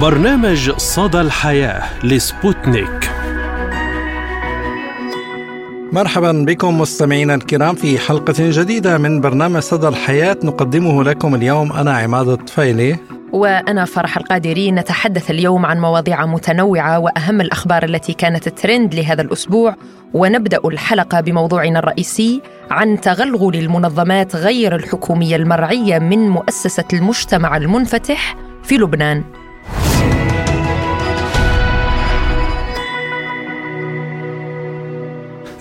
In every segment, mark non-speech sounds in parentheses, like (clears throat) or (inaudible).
برنامج صدى الحياة لسبوتنيك. مرحبا بكم مستمعينا الكرام في حلقة جديدة من برنامج صدى الحياة نقدمه لكم اليوم. أنا عماد الطفيلي. وأنا فرح القادري. نتحدث اليوم عن مواضيع متنوعة وأهم الأخبار التي كانت ترند لهذا الأسبوع. ونبدأ الحلقة بموضوعنا الرئيسي عن تغلغل المنظمات غير الحكومية المرعية من مؤسسة المجتمع المنفتح في لبنان.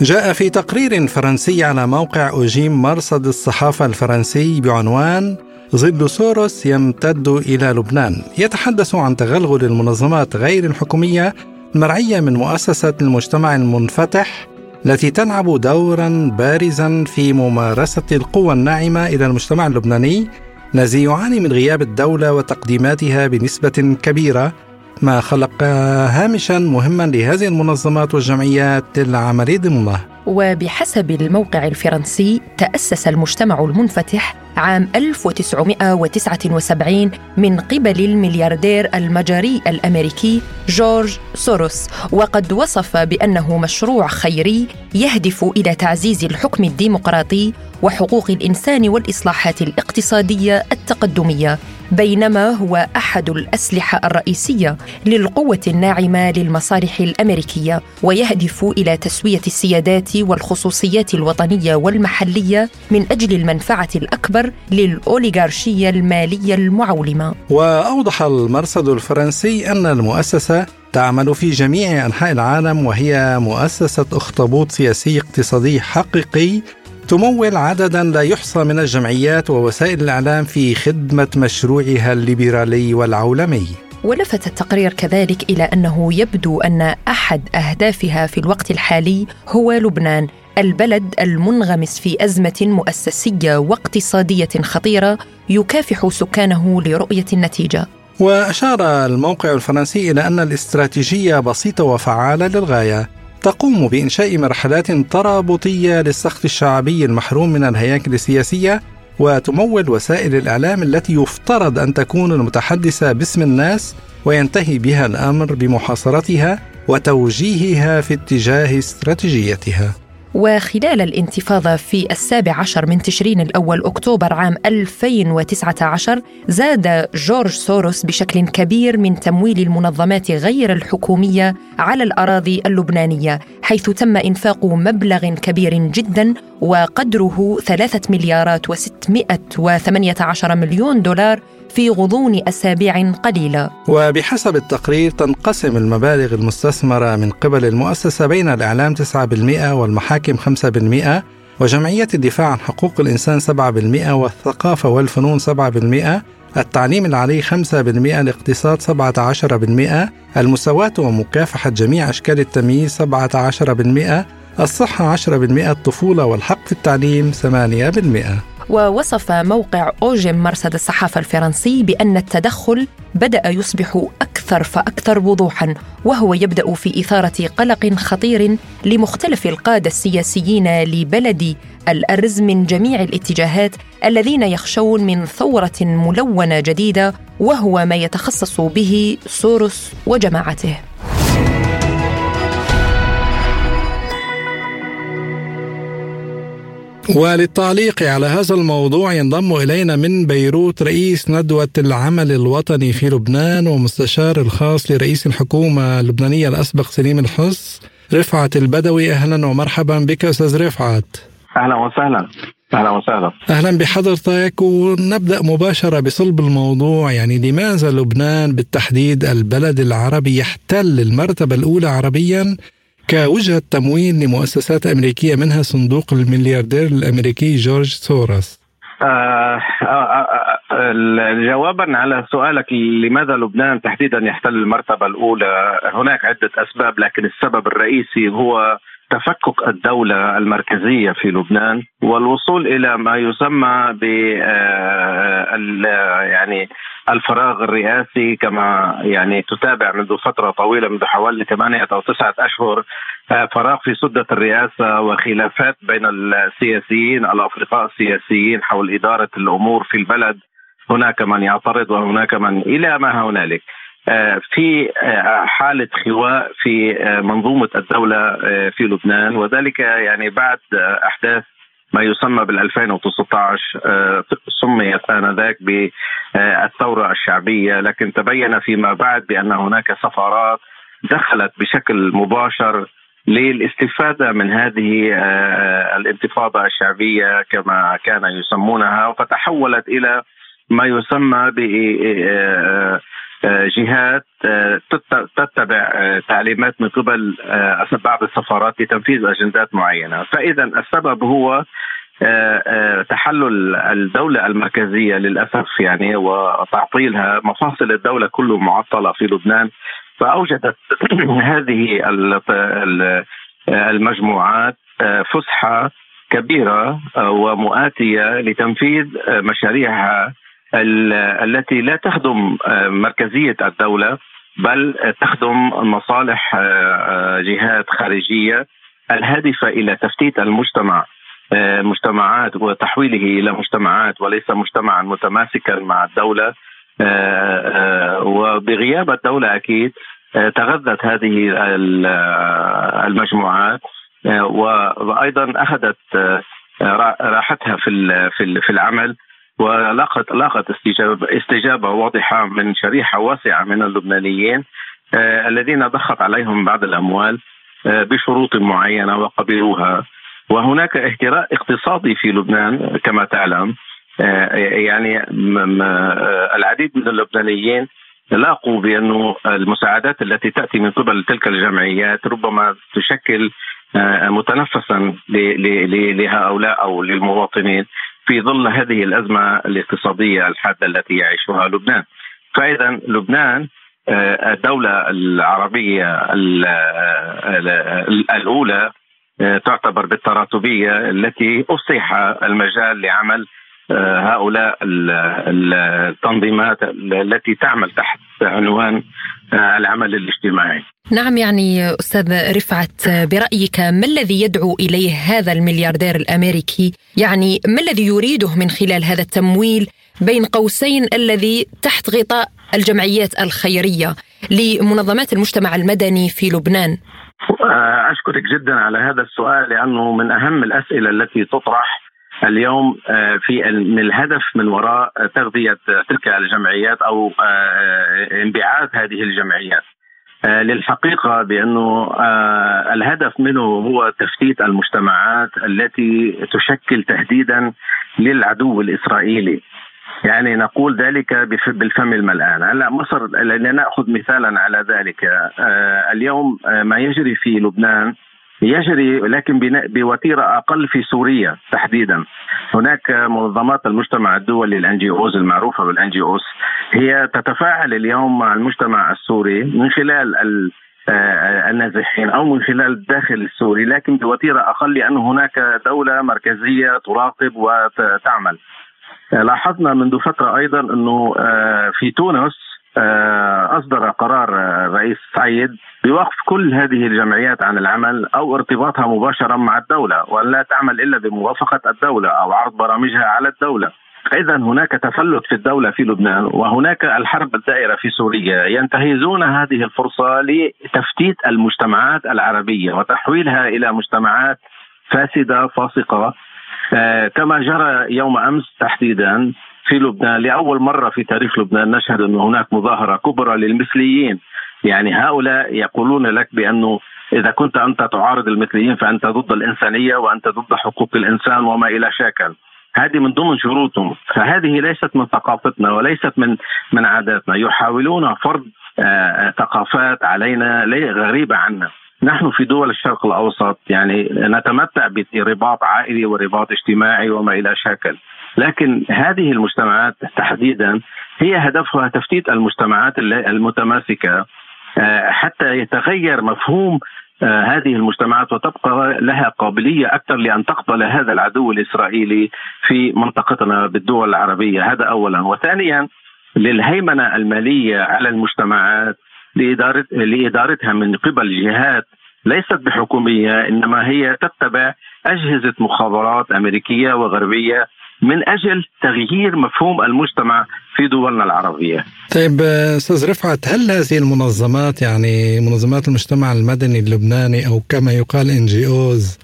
جاء في تقرير فرنسي على موقع أوجيم مرصد الصحافة الفرنسي بعنوان ظل سوروس يمتد إلى لبنان. يتحدث عن تغلغل المنظمات غير الحكومية المرعية من مؤسسة المجتمع المنفتح التي تلعب دورا بارزا في ممارسة القوى الناعمة إلى المجتمع اللبناني الذي يعاني من غياب الدولة وتقديماتها بنسبة كبيرة. ما خلق هامشا مهما لهذه المنظمات والجمعيات للعمل ضمنه وبحسب الموقع الفرنسي تأسس المجتمع المنفتح عام 1979 من قبل الملياردير المجري الأمريكي جورج سوروس. وقد وصف بأنه مشروع خيري يهدف إلى تعزيز الحكم الديمقراطي وحقوق الإنسان والإصلاحات الاقتصادية التقدمية بينما هو أحد الأسلحة الرئيسية للقوة الناعمة للمصالح الأمريكية ويهدف إلى تسوية السيادات والخصوصيات الوطنية والمحلية من أجل المنفعة الأكبر للأوليغارشية المالية المعولمة. وأوضح المرصد الفرنسي أن المؤسسة تعمل في جميع أنحاء العالم وهي مؤسسة أخطبوط سياسي اقتصادي حقيقي تمول عددا لا يحصى من الجمعيات ووسائل الإعلام في خدمة مشروعها الليبرالي والعولمي. ولفت التقرير كذلك إلى أنه يبدو أن أحد أهدافها في الوقت الحالي هو لبنان البلد المنغمس في أزمة مؤسسية واقتصادية خطيرة يكافح سكانه لرؤية النتيجة. وأشار الموقع الفرنسي إلى أن الاستراتيجية بسيطة وفعالة للغاية. تقوم بإنشاء مرحلات ترابطية للسخط الشعبي المحروم من الهياكل السياسية وتمول وسائل الإعلام التي يفترض أن تكون المتحدثة باسم الناس وينتهي بها الأمر بمحاصرتها وتوجيهها في اتجاه استراتيجيتها. وخلال الانتفاضة في السابع عشر من تشرين الأول أكتوبر عام 2019 زاد جورج سوروس بشكل كبير من تمويل المنظمات غير الحكومية على الأراضي اللبنانية حيث تم إنفاق مبلغ كبير جدا وقدره ثلاثة مليارات وستمائة وثمانية عشر مليون دولار في غضون أسابيع قليلة وبحسب التقرير تنقسم المبالغ المستثمرة من قبل المؤسسة بين الإعلام 9% والمحاكم 5% وجمعية الدفاع عن حقوق الإنسان 7% والثقافة والفنون 7% التعليم العالي 5% الاقتصاد 17% المساواة ومكافحة جميع أشكال التمييز 17% الصحة 10% الطفولة والحق في التعليم 8% ووصف موقع أوجم مرصد الصحافة الفرنسي بأن التدخل بدأ يصبح أكثر فأكثر وضوحا وهو يبدأ في إثارة قلق خطير لمختلف القادة السياسيين لبلد الأرز من جميع الاتجاهات الذين يخشون من ثورة ملونة جديدة وهو ما يتخصص به سوروس وجماعته. وللتعليق على هذا الموضوع ينضم إلينا من بيروت رئيس ندوة العمل الوطني في لبنان ومستشار الخاص لرئيس الحكومة اللبنانية الأسبق سليم الحص رفعت البدوي أهلا ومرحبا بك أستاذ رفعت. أهلا وسهلا. أهلا وسهلا. أهلا بحضرتك ونبدأ مباشرة بصلب الموضوع. يعني لماذا لبنان بالتحديد البلد العربي يحتل المرتبة الأولى عربيا؟ كوجهة تمويل لمؤسسات أمريكية منها صندوق الملياردير الأمريكي جورج سوروس آه آه آه, آه، جوابا على سؤالك لماذا لبنان تحديدا يحتل المرتبة الأولى؟ هناك عدة أسباب لكن السبب الرئيسي هو تفكك الدولة المركزية في لبنان والوصول إلى ما يسمى ب آه، يعني الفراغ الرئاسي كما يعني تتابع منذ فترة طويلة منذ حوالي ثمانية أو تسعة أشهر آه، فراغ في سدة الرئاسة وخلافات بين السياسيين الأفرقاء السياسيين حول إدارة الأمور في البلد. هناك من يعترض وهناك من إلى ما هنالك. في حالة خواء في منظومة الدولة في لبنان وذلك يعني بعد أحداث ما يسمى بال 2019 سميت آنذاك بالثورة الشعبية. لكن تبين فيما بعد بأن هناك سفارات دخلت بشكل مباشر للاستفادة من هذه آه، الانتفاضة الشعبية كما كان يسمونها فتحولت إلى ما يسمى ب آه، آه، جهات تتبع تعليمات من قبل بعض السفارات لتنفيذ أجندات معينة، فإذا السبب هو تحلل الدولة المركزية للأسف يعني وتعطيلها مفاصل الدولة كله معطلة في لبنان. فأوجدت (clears throat) هذه المجموعات آه، فسحة كبيرة آه، ومؤاتية لتنفيذ آه، مشاريعها التي لا تخدم مركزية الدولة بل تخدم مصالح جهات خارجية الهادفة إلى تفتيت المجتمع مجتمعات وتحويله إلى مجتمعات وليس مجتمعا متماسكا مع الدولة آه، آه، وبغياب الدولة أكيد آه، تغذت هذه المجموعات وأيضا أخذت راحتها في في العمل. ولاقت لاقت استجابه استجابه واضحة من شريحة واسعة من اللبنانيين الذين ضخت عليهم بعض الأموال بشروط معينة وقبلوها. وهناك اهتراء اقتصادي في لبنان كما تعلم آه، يعني آه، العديد من اللبنانيين لاقوا بانه المساعدات التي تأتي من قبل تلك الجمعيات ربما تشكل آه، متنفسا لهؤلاء أو للمواطنين. في ظل هذه الأزمة الاقتصادية الحادة التي يعيشها لبنان. فاذا لبنان الدولة العربية الأولى تعتبر بالتراتبية التي افسح المجال لعمل آه، هؤلاء التنظيمات التي تعمل تحت عنوان آه، العمل الاجتماعي نعم يعني أستاذ رفعت برأيك ما الذي يدعو إليه هذا الملياردير الأمريكي؟ يعني ما الذي يريده من خلال هذا التمويل بين قوسين الذي تحت غطاء الجمعيات الخيرية لمنظمات المجتمع المدني في لبنان؟ آه، أشكرك جدا على هذا السؤال لأنه من أهم الأسئلة التي تطرح اليوم آه، في الهدف من وراء تغذية تلك الجمعيات أو آه، انبعاث هذه الجمعيات. آه، للحقيقة بأنه الهدف منه هو تفتيت المجتمعات التي تشكل تهديدا للعدو الإسرائيلي. يعني نقول ذلك بالفم الملآن. هلأ مصر لنأخذ مثالا على ذلك. اليوم ما يجري في لبنان يجري لكن بوتيرة أقل في سوريا تحديدا. هناك منظمات المجتمع الدولي ال NGOs المعروفة بال NGOs هي تتفاعل اليوم مع المجتمع السوري من خلال آه، النازحين أو من خلال الداخل السوري لكن بوتيرة أقل لأن هناك دولة مركزية تراقب وتعمل لاحظنا منذ فترة أيضا أنه آه، في تونس آه، أصدر قرار الرئيس آه، سعيد بوقف كل هذه الجمعيات عن العمل أو ارتباطها مباشرا مع الدولة وأن لا تعمل إلا بموافقة الدولة أو عرض برامجها على الدولة. اذا هناك تفلت في الدولة في لبنان وهناك الحرب الدائرة في سوريا ينتهزون هذه الفرصة لتفتيت المجتمعات العربية وتحويلها إلى مجتمعات فاسدة فاسقة آه كما جرى يوم أمس تحديدا في لبنان لأول مرة في تاريخ لبنان نشهد أن هناك مظاهرة كبرى للمثليين. يعني هؤلاء يقولون لك بأنه إذا كنت أنت تعارض المثليين فأنت ضد الإنسانية وأنت ضد حقوق الإنسان وما إلى شاكل. هذه من ضمن شروطهم. فهذه ليست من ثقافتنا وليست من من عاداتنا. يحاولون فرض آه ثقافات علينا غريبة عنا. نحن في دول الشرق الأوسط يعني نتمتع برباط عائلي ورباط اجتماعي وما إلى شاكل. لكن هذه المجتمعات تحديدا هي هدفها تفتيت المجتمعات المتماسكة آه، حتى يتغير مفهوم آه، هذه المجتمعات وتبقى لها قابلية أكثر لأن تقبل هذا العدو الإسرائيلي في منطقتنا بالدول العربية. هذا اولا. وثانيا للهيمنة المالية على المجتمعات لإدارة لإدارتها من قبل جهات ليست بحكومية إنما هي تتبع أجهزة مخابرات أمريكية وغربية من أجل تغيير مفهوم المجتمع في دولنا العربية. طيب أستاذ رفعت هل هذه المنظمات يعني منظمات المجتمع المدني اللبناني أو كما يقال إن جي أوز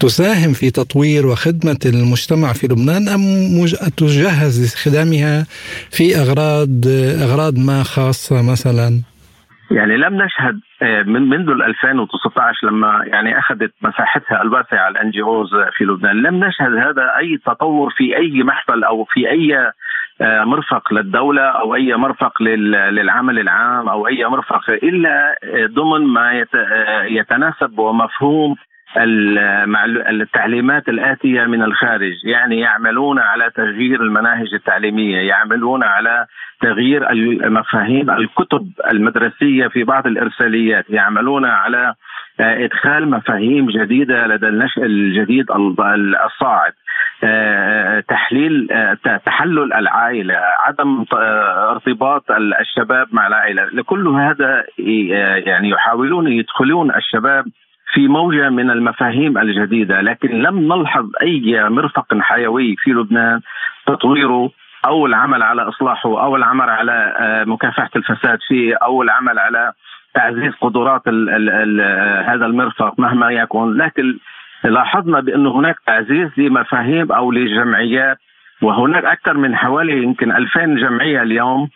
تساهم في تطوير وخدمة المجتمع في لبنان أم تجهز لاستخدامها في أغراض أغراض ما خاصة مثلا؟ يعني لم نشهد آه، من منذ 2019 لما يعني أخذت مساحتها الواسعه الان جي اوز في لبنان لم نشهد هذا أي تطور في أي محفل أو في أي آه، مرفق للدولة أو أي مرفق للعمل العام أو أي مرفق إلا ضمن ما آه، يتناسب ومفهوم التعليمات الآتية من الخارج يعني يعملون على تغيير المناهج التعليمية يعملون على تغيير المفاهيم الكتب المدرسية في بعض الإرساليات يعملون على آه، إدخال مفاهيم جديدة لدى النشء الجديد الصاعد. آه، تحليل آه، تحلل العائلة عدم ارتباط الشباب مع العائلة. لكل هذا يعني يحاولون يدخلون الشباب في موجة من المفاهيم الجديدة لكن لم نلحظ أي مرفق حيوي في لبنان تطويره أو العمل على إصلاحه أو العمل على آه، مكافحة الفساد فيه أو العمل على تعزيز قدرات ال ال ال هذا المرفق مهما يكن. لكن لاحظنا بانه هناك تعزيز لمفاهيم أو لجمعيات وهناك أكثر من حوالي يمكن 2000 جمعية اليوم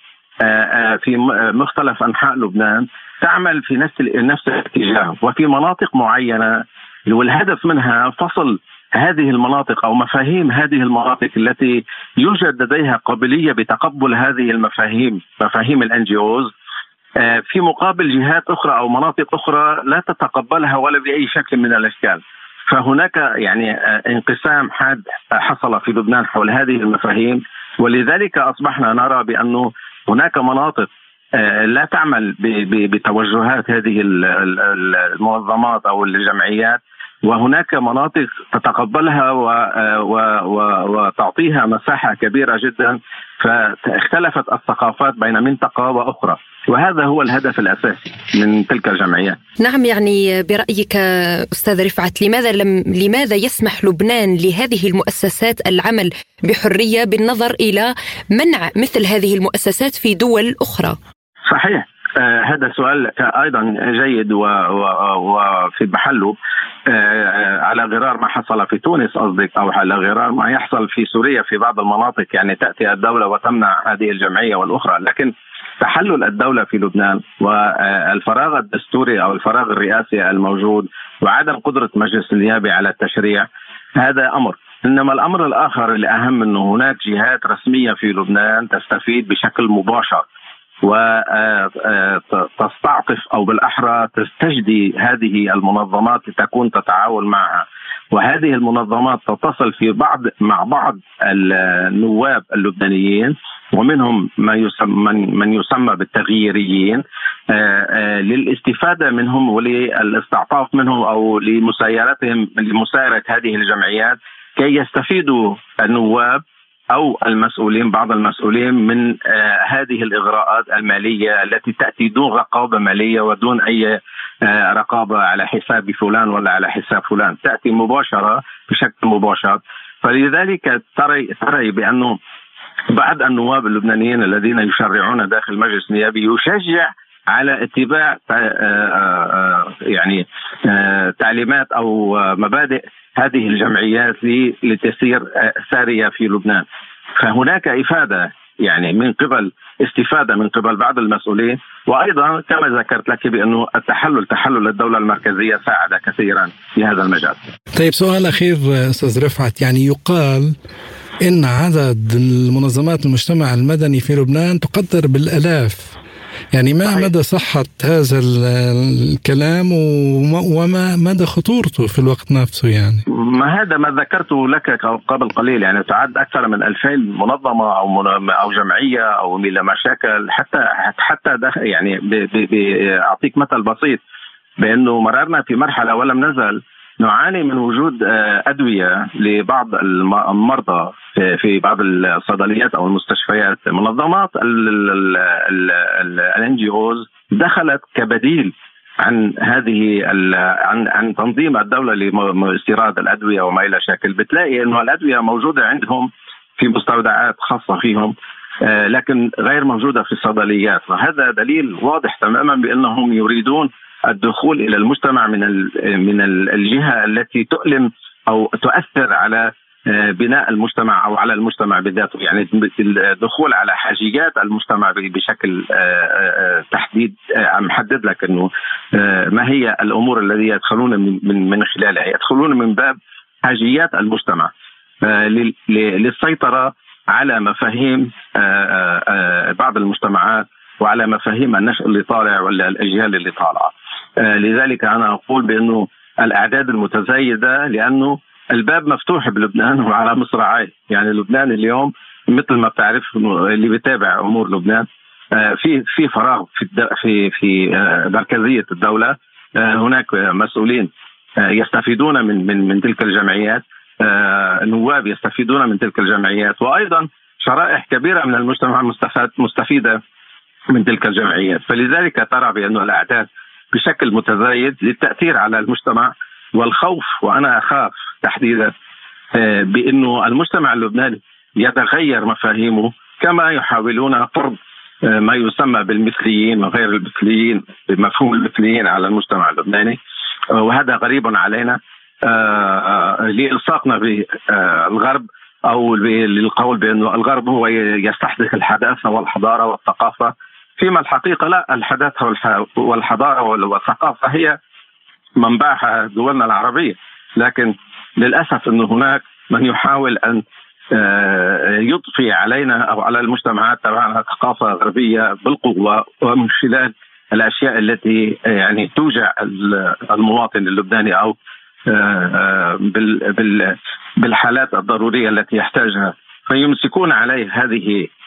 آه، آه، في مختلف أنحاء لبنان. تعمل في نفس نفس الاتجاه وفي مناطق معينة. والهدف منها فصل هذه المناطق أو مفاهيم هذه المناطق التي يوجد لديها قابلية بتقبل هذه المفاهيم مفاهيم الان اوز في مقابل جهات أخرى أو مناطق أخرى لا تتقبلها ولا بأي شكل من الأشكال. فهناك يعني آه، انقسام حاد حصل في لبنان حول هذه المفاهيم. ولذلك أصبحنا نرى بأنه هناك مناطق آه، لا تعمل بتوجهات هذه المنظمات أو الجمعيات وهناك مناطق تتقبلها و وتعطيها مساحة كبيرة جدا فاختلفت الثقافات بين منطقة وأخرى وهذا هو الهدف الأساسي من تلك الجمعيات. نعم يعني برأيك أستاذ رفعت لماذا لم لماذا يسمح لبنان لهذه المؤسسات العمل بحرية بالنظر إلى منع مثل هذه المؤسسات في دول أخرى؟ صحيح. آه هذا سؤال أيضا جيد وفي محله. آه على غرار ما حصل في تونس قصدك أو على غرار ما يحصل في سوريا في بعض المناطق يعني تأتي الدولة وتمنع هذه الجمعية والأخرى. لكن تحلل الدولة في لبنان والفراغ الدستوري أو الفراغ الرئاسي الموجود وعدم قدرة مجلس النيابة على التشريع هذا أمر. إنما الأمر الآخر الأهم إنه هناك جهات رسمية في لبنان تستفيد بشكل مباشر. وتستعطف أو بالأحرى تستجدي هذه المنظمات لتكون تتعاون معها. وهذه المنظمات تتصل في بعض مع بعض النواب اللبنانيين ومنهم ما يسمى من يسمى بالتغييريين للاستفادة منهم وللاستعطاف منهم أو لمسايرتهم لمسايرة هذه الجمعيات كي يستفيدوا النواب أو المسؤولين بعض المسؤولين من آه هذه الإغراءات المالية التي تأتي دون رقابة مالية ودون أي آه رقابة على حساب فلان ولا على حساب فلان. تأتي مباشرة بشكل مباشر. فلذلك ترى ترى بانه بعض النواب اللبنانيين الذين يشرعون داخل المجلس النيابي يشجع على اتباع آه، يعني تعليمات أو مبادئ هذه الجمعيات لتسير سارية في لبنان. فهناك إفادة يعني من قبل استفادة من قبل بعض المسؤولين. وأيضا كما ذكرت لك بأنه التحلل تحلل الدولة المركزية ساعد كثيرا في هذا المجال. طيب سؤال أخير أستاذ رفعت. يعني يقال إن عدد المنظمات المجتمع المدني في لبنان تقدر بالألاف. يعني ما صحيح. مدى صحة هذا الكلام وما مدى خطورته في الوقت نفسه يعني ما هذا ما ذكرته لك قبل قليل يعني تعد أكثر من 2000 منظمة أو أو جمعية أو إلى مشاكل حتى حتى يعني أعطيك مثل بسيط بأنه مررنا في مرحلة ولم نزل نعاني من وجود آه، أدوية لبعض المرضى في بعض الصيدليات أو المستشفيات. منظمات الان جي اوز دخلت كبديل عن هذه عن عن تنظيم الدولة لاستيراد الأدوية وما إلى شكل. بتلاقي إنه الأدوية موجودة عندهم في مستودعات خاصة فيهم لكن غير موجودة في الصيدليات. وهذا دليل واضح تماما بأنهم يريدون الدخول إلى المجتمع من من الجهة التي تؤلم أو تؤثر على آه، بناء المجتمع أو على المجتمع بذاته. يعني الدخول على حاجيات المجتمع بشكل آه، آه، تحديد محدد لك إنه ما هي الأمور التي يدخلون من من خلالها. يدخلون من باب حاجيات المجتمع للسيطرة على مفاهيم بعض المجتمعات وعلى مفاهيم النشء اللي طالع ولا الإجيال اللي طالعة. لذلك أنا أقول بأنه الأعداد المتزايدة لأنه الباب مفتوح بلبنان (laughs) وعلى مصراعيه يعني لبنان اليوم مثل ما بتعرف اللي بيتابع أمور لبنان آه، في في فراغ في في في آه، مركزية الدولة آه، هناك مسؤولين يستفيدون من من من تلك الجمعيات نواب يستفيدون من تلك الجمعيات وأيضا شرائح كبيرة من المجتمع مستفيدة من تلك الجمعيات. فلذلك ترى بأن الأعداد بشكل متزايد للتأثير على المجتمع والخوف وأنا أخاف تحديدا آه، بأنه المجتمع اللبناني يتغير مفاهيمه كما يحاولون فرض آه، ما يسمى بالمثليين وغير المثليين بمفهوم المثليين على المجتمع اللبناني. آه، وهذا غريب علينا لإلصاقنا بالغرب أو للقول بأنه الغرب هو يستحدث الحداثة والحضارة والثقافة. فيما الحقيقة لا الحداثة والحضارة والثقافة هي منبعها دولنا العربية. لكن للأسف انه هناك من يحاول أن آه، يضفي علينا أو على المجتمعات تبعنا ثقافة غربية بالقوة ومن خلال الأشياء التي يعني توجع المواطن اللبناني أو آه، بالحالات الضرورية التي يحتاجها. فيمسكون عليه هذه آه،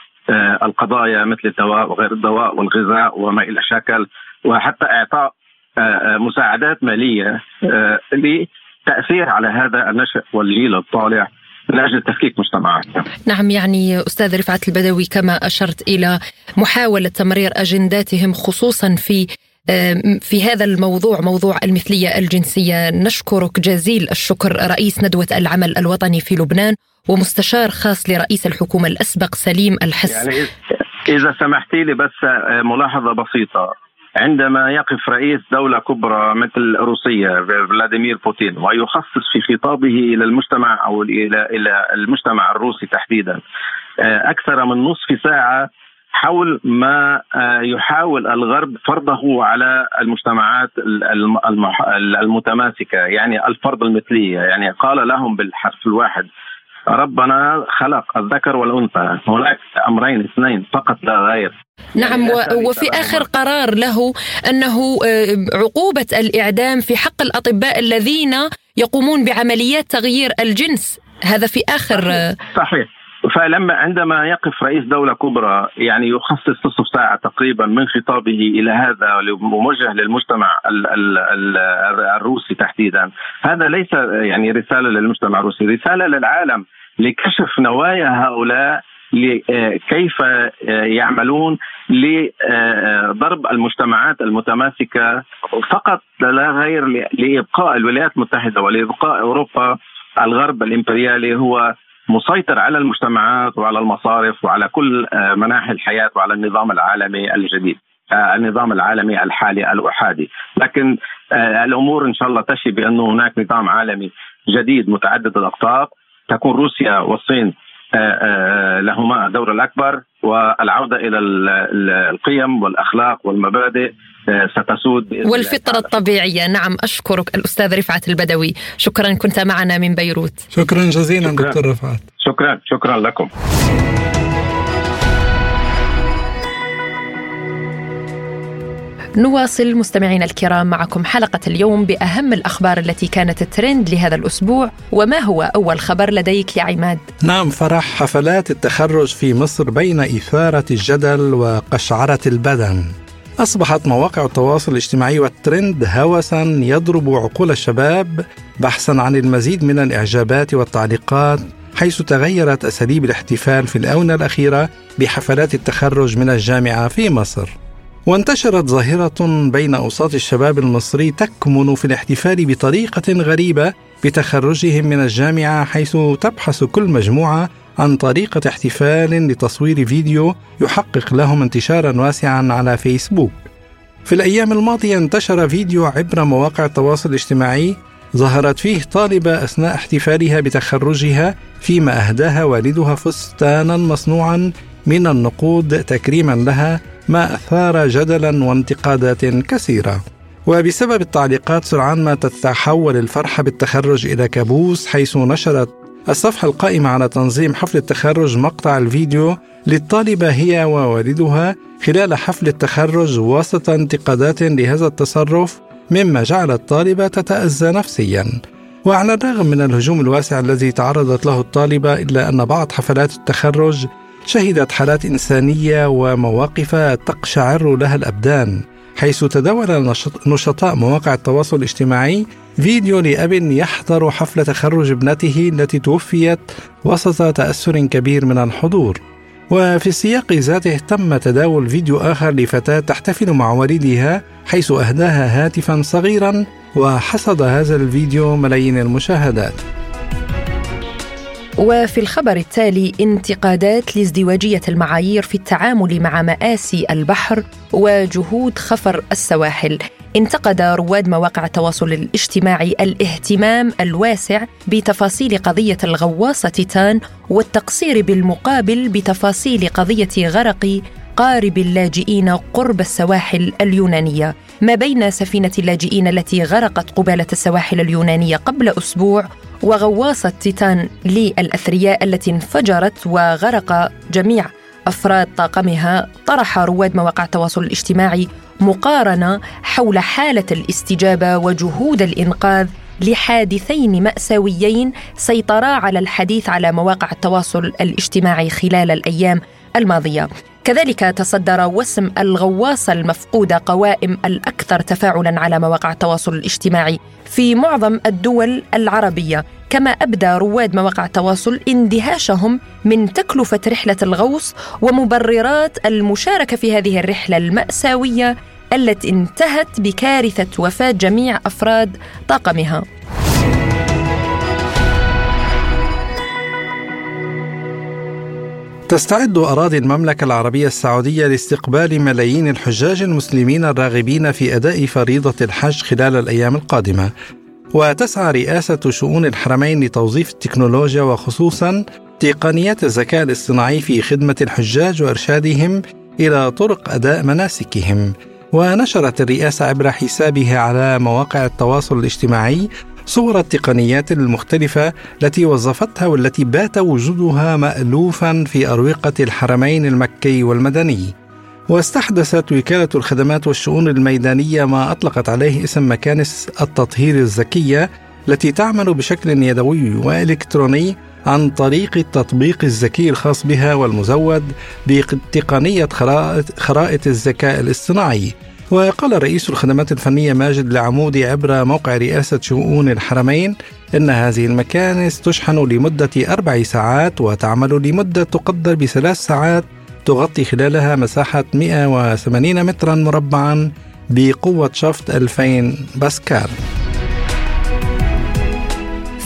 القضايا مثل الدواء وغير الدواء والغذاء وما إلى شكل وحتى إعطاء مساعدات مالية تاثير على هذا النشء والجيل الطالع من أجل تفكيك مجتمعاتنا. نعم يعني أستاذ رفعت البدوي كما أشرت إلى محاولة تمرير أجنداتهم خصوصا في في هذا الموضوع موضوع المثلية الجنسية نشكرك جزيل الشكر رئيس ندوة العمل الوطني في لبنان ومستشار خاص لرئيس الحكومة الأسبق سليم الحس. يعني إذا سمحتي لي بس آه، ملاحظة بسيطة. عندما يقف رئيس دولة كبرى مثل روسيا فلاديمير بوتين ويخصص في خطابه إلى المجتمع أو إلى إلى المجتمع الروسي تحديدا آه، أكثر من نصف ساعة حول ما آه، يحاول الغرب فرضه على المجتمعات المتماسكة يعني الفرض المثلية. يعني قال لهم بالحرف الواحد ربنا خلق الذكر والأنثى هناك أمرين اثنين فقط لا غير. نعم وفي آخر قرار له أنه آه، عقوبة الإعدام في حق الأطباء الذين يقومون بعمليات تغيير الجنس. هذا في آخر صحيح. فلما عندما يقف رئيس دولة كبرى يعني يخصص نصف ساعة تقريبا من خطابه إلى هذا موجه للمجتمع الروسي تحديدا هذا ليس يعني رسالة للمجتمع الروسي رسالة للعالم لكشف نوايا هؤلاء كيف يعملون لضرب المجتمعات المتماسكة فقط لا غير لإبقاء الولايات المتحدة ولإبقاء أوروبا الغرب الإمبريالي هو مسيطر على المجتمعات وعلى المصارف وعلى كل آه، مناحي الحياة وعلى النظام العالمي الجديد آه، النظام العالمي الحالي الأحادي. لكن آه، الأمور إن شاء الله تشي بأنه هناك نظام عالمي جديد متعدد الأقطاب تكون روسيا والصين لهما الدور الأكبر والعودة إلى القيم والأخلاق والمبادئ ستسود والفطرة الطبيعية. نعم أشكرك الأستاذ رفعت البدوي. شكرا كنت معنا من بيروت. شكرا جزيلا شكرا. دكتور رفعت. شكرا شكرا لكم. نواصل مستمعينا الكرام معكم حلقة اليوم بأهم الأخبار التي كانت الترند لهذا الأسبوع وما هو أول خبر لديك يا عماد؟ نعم فرح حفلات التخرج في مصر بين إثارة الجدل وقشعرة البدن أصبحت مواقع التواصل الاجتماعي والترند هوسا يضرب عقول الشباب بحثا عن المزيد من الإعجابات والتعليقات حيث تغيرت أساليب الاحتفال في الآونة الأخيرة بحفلات التخرج من الجامعة في مصر وانتشرت ظاهرة بين أوساط الشباب المصري تكمن في الاحتفال بطريقة غريبة بتخرجهم من الجامعة حيث تبحث كل مجموعة عن طريقة احتفال لتصوير فيديو يحقق لهم انتشارا واسعا على فيسبوك. في الأيام الماضية انتشر فيديو عبر مواقع التواصل الاجتماعي ظهرت فيه طالبة أثناء احتفالها بتخرجها فيما أهداها والدها فستانا مصنوعا من النقود تكريما لها ما أثار جدلا وانتقادات كثيرة. وبسبب التعليقات سرعان ما تتحول الفرحة بالتخرج إلى كابوس حيث نشرت الصفحة القائمة على تنظيم حفل التخرج مقطع الفيديو للطالبة هي ووالدها خلال حفل التخرج وسط انتقادات لهذا التصرف مما جعل الطالبة تتأذى نفسيا وعلى الرغم من الهجوم الواسع الذي تعرضت له الطالبة إلا أن بعض حفلات التخرج شهدت حالات إنسانية ومواقف تقشعر لها الأبدان حيث تداول نشطاء مواقع التواصل الاجتماعي فيديو لأب يحضر حفل تخرج ابنته التي توفيت وسط تأثر كبير من الحضور. وفي السياق ذاته تم تداول فيديو آخر لفتاة تحتفل مع والدها حيث أهداها هاتفا صغيرا وحصد هذا الفيديو ملايين المشاهدات. وفي الخبر التالي انتقادات لازدواجية المعايير في التعامل مع مآسي البحر وجهود خفر السواحل. انتقد رواد مواقع التواصل الاجتماعي الاهتمام الواسع بتفاصيل قضية الغواصة تيتان والتقصير بالمقابل بتفاصيل قضية غرق قارب اللاجئين قرب السواحل اليونانية ما بين سفينة اللاجئين التي غرقت قبالة السواحل اليونانية قبل أسبوع وغواصة تيتان للأثرياء التي انفجرت وغرق جميع أفراد طاقمها طرح رواد مواقع التواصل الاجتماعي مقارنة حول حالة الاستجابة وجهود الإنقاذ لحادثين مأساويين سيطرا على الحديث على مواقع التواصل الاجتماعي خلال الأيام الماضية. كذلك تصدر وسم الغواصة المفقودة قوائم الأكثر تفاعلا على مواقع التواصل الاجتماعي في معظم الدول العربية كما أبدى رواد مواقع التواصل اندهاشهم من تكلفة رحلة الغوص ومبررات المشاركة في هذه الرحلة المأساوية التي انتهت بكارثة وفاة جميع أفراد طاقمها. تستعد أراضي المملكة العربية السعودية لاستقبال ملايين الحجاج المسلمين الراغبين في أداء فريضة الحج خلال الأيام القادمة. وتسعى رئاسة شؤون الحرمين لتوظيف التكنولوجيا وخصوصا تقنيات الذكاء الاصطناعي في خدمة الحجاج وإرشادهم إلى طرق أداء مناسكهم. ونشرت الرئاسة عبر حسابها على مواقع التواصل الاجتماعي صور التقنيات المختلفة التي وظفتها والتي بات وجودها مألوفا في أروقة الحرمين المكي والمدني. واستحدثت وكالة الخدمات والشؤون الميدانية ما أطلقت عليه اسم مكانس التطهير الذكية التي تعمل بشكل يدوي وإلكتروني عن طريق التطبيق الذكي الخاص بها والمزود بتقنية خرائط الذكاء الاصطناعي. وقال رئيس الخدمات الفنية ماجد العمودي عبر موقع رئاسة شؤون الحرمين إن هذه المكانس تشحن لمدة أربع ساعات وتعمل لمدة تقدر بثلاث ساعات تغطي خلالها مساحة 180 مترا مربعا بقوة شفط 2000 باسكال.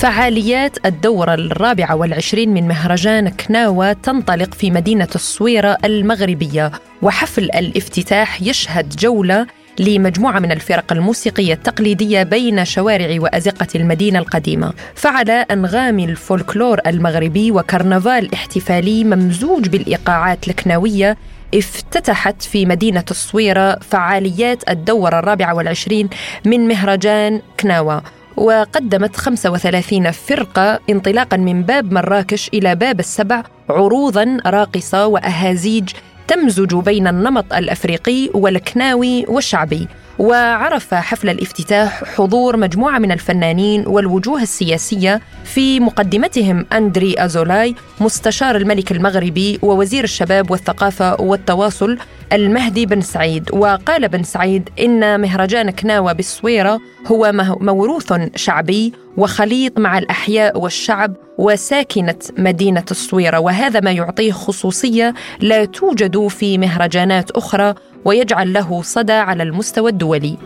فعاليات الدورة الرابعة والعشرين من مهرجان كناوة تنطلق في مدينة الصويرة المغربية. وحفل الافتتاح يشهد جولة لمجموعة من الفرق الموسيقية التقليدية بين شوارع وأزقة المدينة القديمة. فعلى أنغام الفولكلور المغربي وكرنفال احتفالي ممزوج بالإيقاعات الكناوية افتتحت في مدينة الصويرة فعاليات الدورة الرابعة والعشرين من مهرجان كناوة. وقدمت 35 فرقة انطلاقا من باب مراكش إلى باب السبع عروضا راقصة وأهازيج تمزج بين النمط الأفريقي والكناوي والشعبي. وعرف حفل الافتتاح حضور مجموعة من الفنانين والوجوه السياسية في مقدمتهم أندري أزولاي مستشار الملك المغربي ووزير الشباب والثقافة والتواصل المهدي بن سعيد. وقال بن سعيد إن مهرجان كناوة بالصويره هو موروث شعبي وخليط مع الأحياء والشعب وساكنة مدينة الصويرة وهذا ما يعطيه خصوصية لا توجد في مهرجانات أخرى ويجعل له صدى على المستوى الدولي.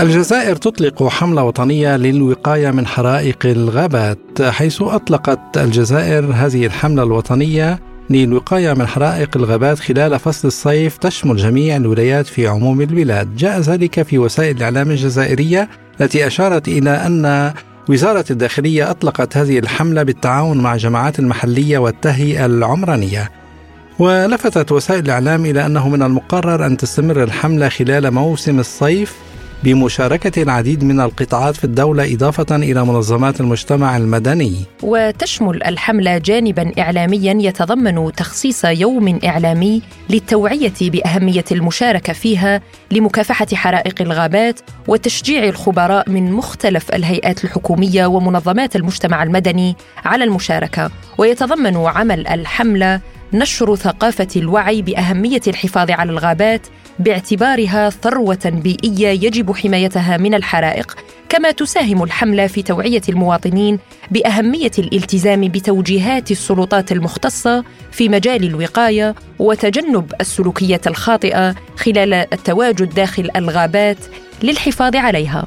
الجزائر تطلق حملة وطنية للوقاية من حرائق الغابات حيث أطلقت الجزائر هذه الحملة الوطنية للوقاية من حرائق الغابات خلال فصل الصيف. تشمل جميع الولايات في عموم البلاد. جاء ذلك في وسائل الإعلام الجزائرية التي أشارت إلى أن وزارة الداخلية أطلقت هذه الحملة بالتعاون مع جماعات المحلية والتهيئة العمرانية. ولفتت وسائل الإعلام إلى أنه من المقرر أن تستمر الحملة خلال موسم الصيف بمشاركة العديد من القطاعات في الدولة إضافة إلى منظمات المجتمع المدني. وتشمل الحملة جانبا إعلاميا يتضمن تخصيص يوم إعلامي للتوعية بأهمية المشاركة فيها لمكافحة حرائق الغابات وتشجيع الخبراء من مختلف الهيئات الحكومية ومنظمات المجتمع المدني على المشاركة. ويتضمن عمل الحملة نشر ثقافة الوعي بأهمية الحفاظ على الغابات باعتبارها ثروة بيئية يجب حمايتها من الحرائق، كما تساهم الحملة في توعية المواطنين بأهمية الالتزام بتوجيهات السلطات المختصة في مجال الوقاية وتجنب السلوكيات الخاطئة خلال التواجد داخل الغابات للحفاظ عليها.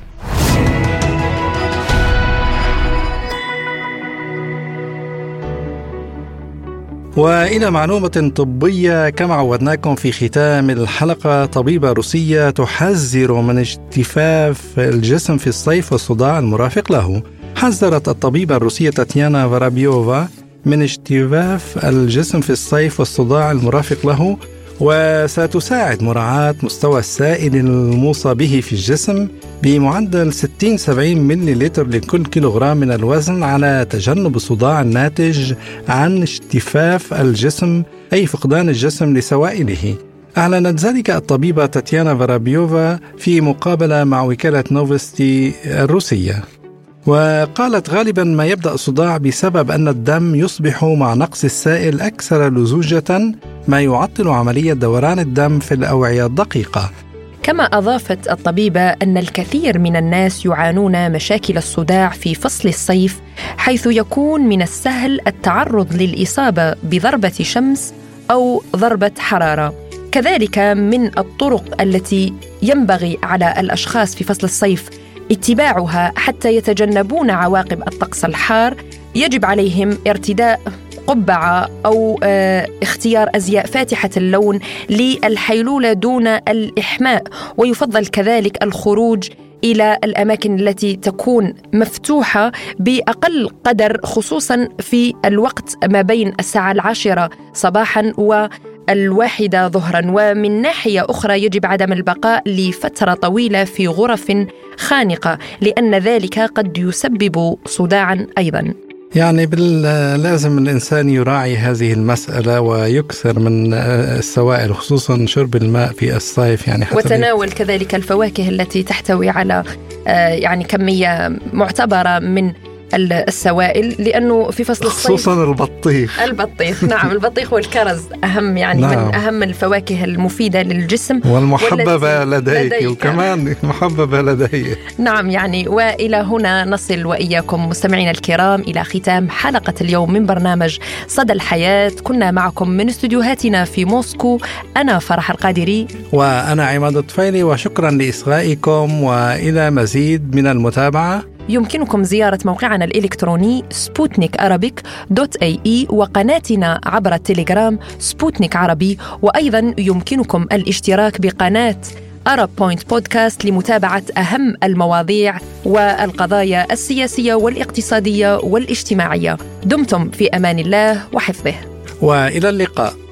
وإلى معلومة طبية كما عودناكم في ختام الحلقة طبيبة روسية تحذر من اجتفاف الجسم في الصيف والصداع المرافق له. حذرت الطبيبة الروسية تاتيانا فارابيوفا من اجتفاف الجسم في الصيف والصداع المرافق له. وستساعد مراعاة مستوى السائل الموصى به في الجسم بمعدل 60 70 مليلتر لكل كيلوغرام من الوزن على تجنب الصداع الناتج عن اشتفاف الجسم أي فقدان الجسم لسوائله. أعلنت ذلك الطبيبة تاتيانا فارابيوفا في مقابلة مع وكالة نوفستي الروسية. وقالت غالبا ما يبدأ الصداع بسبب أن الدم يصبح مع نقص السائل أكثر لزوجة ما يعطل عملية دوران الدم في الأوعية الدقيقة. كما أضافت الطبيبة أن الكثير من الناس يعانون مشاكل الصداع في فصل الصيف حيث يكون من السهل التعرض للإصابة بضربة شمس أو ضربة حرارة. كذلك من الطرق التي ينبغي على الأشخاص في فصل الصيف اتباعها حتى يتجنبون عواقب الطقس الحار يجب عليهم ارتداء قبعة أو آه، اختيار أزياء فاتحة اللون للحيلولة دون الإحماء ويفضل كذلك الخروج إلى الأماكن التي تكون مفتوحة بأقل قدر خصوصا في الوقت ما بين الساعة العاشرة صباحا و الواحدة ظهرا. ومن ناحية أخرى يجب عدم البقاء لفترة طويلة في غرف خانقة لأن ذلك قد يسبب صداعا أيضا. يعني لازم الإنسان يراعي هذه المسألة ويكثر من السوائل خصوصا شرب الماء في الصيف يعني حتى وتناول كذلك الفواكه التي تحتوي على آه، يعني كمية معتبرة من السوائل لأنه في فصل الصيف خصوصا البطيخ. البطيخ نعم البطيخ والكرز أهم يعني نعم. من أهم الفواكه المفيدة للجسم والمحببة لديك, لديك. وكمان محببه لدي نعم يعني وإلى هنا نصل وإياكم مستمعينا الكرام إلى ختام حلقة اليوم من برنامج صدى الحياة. كنا معكم من استديوهاتنا في موسكو أنا فرح القادري. وأنا عماد الطفيلي وشكرا لإصغائكم وإلى مزيد من المتابعة. يمكنكم زيارة موقعنا الإلكتروني Sputnik Arabic dot ae وقناتنا عبر التليجرام سبوتنيك عربي وأيضا يمكنكم الاشتراك بقناة Arab Point Podcast لمتابعة أهم المواضيع والقضايا السياسية والاقتصادية والاجتماعية. دمتم في أمان الله وحفظه. وإلى اللقاء.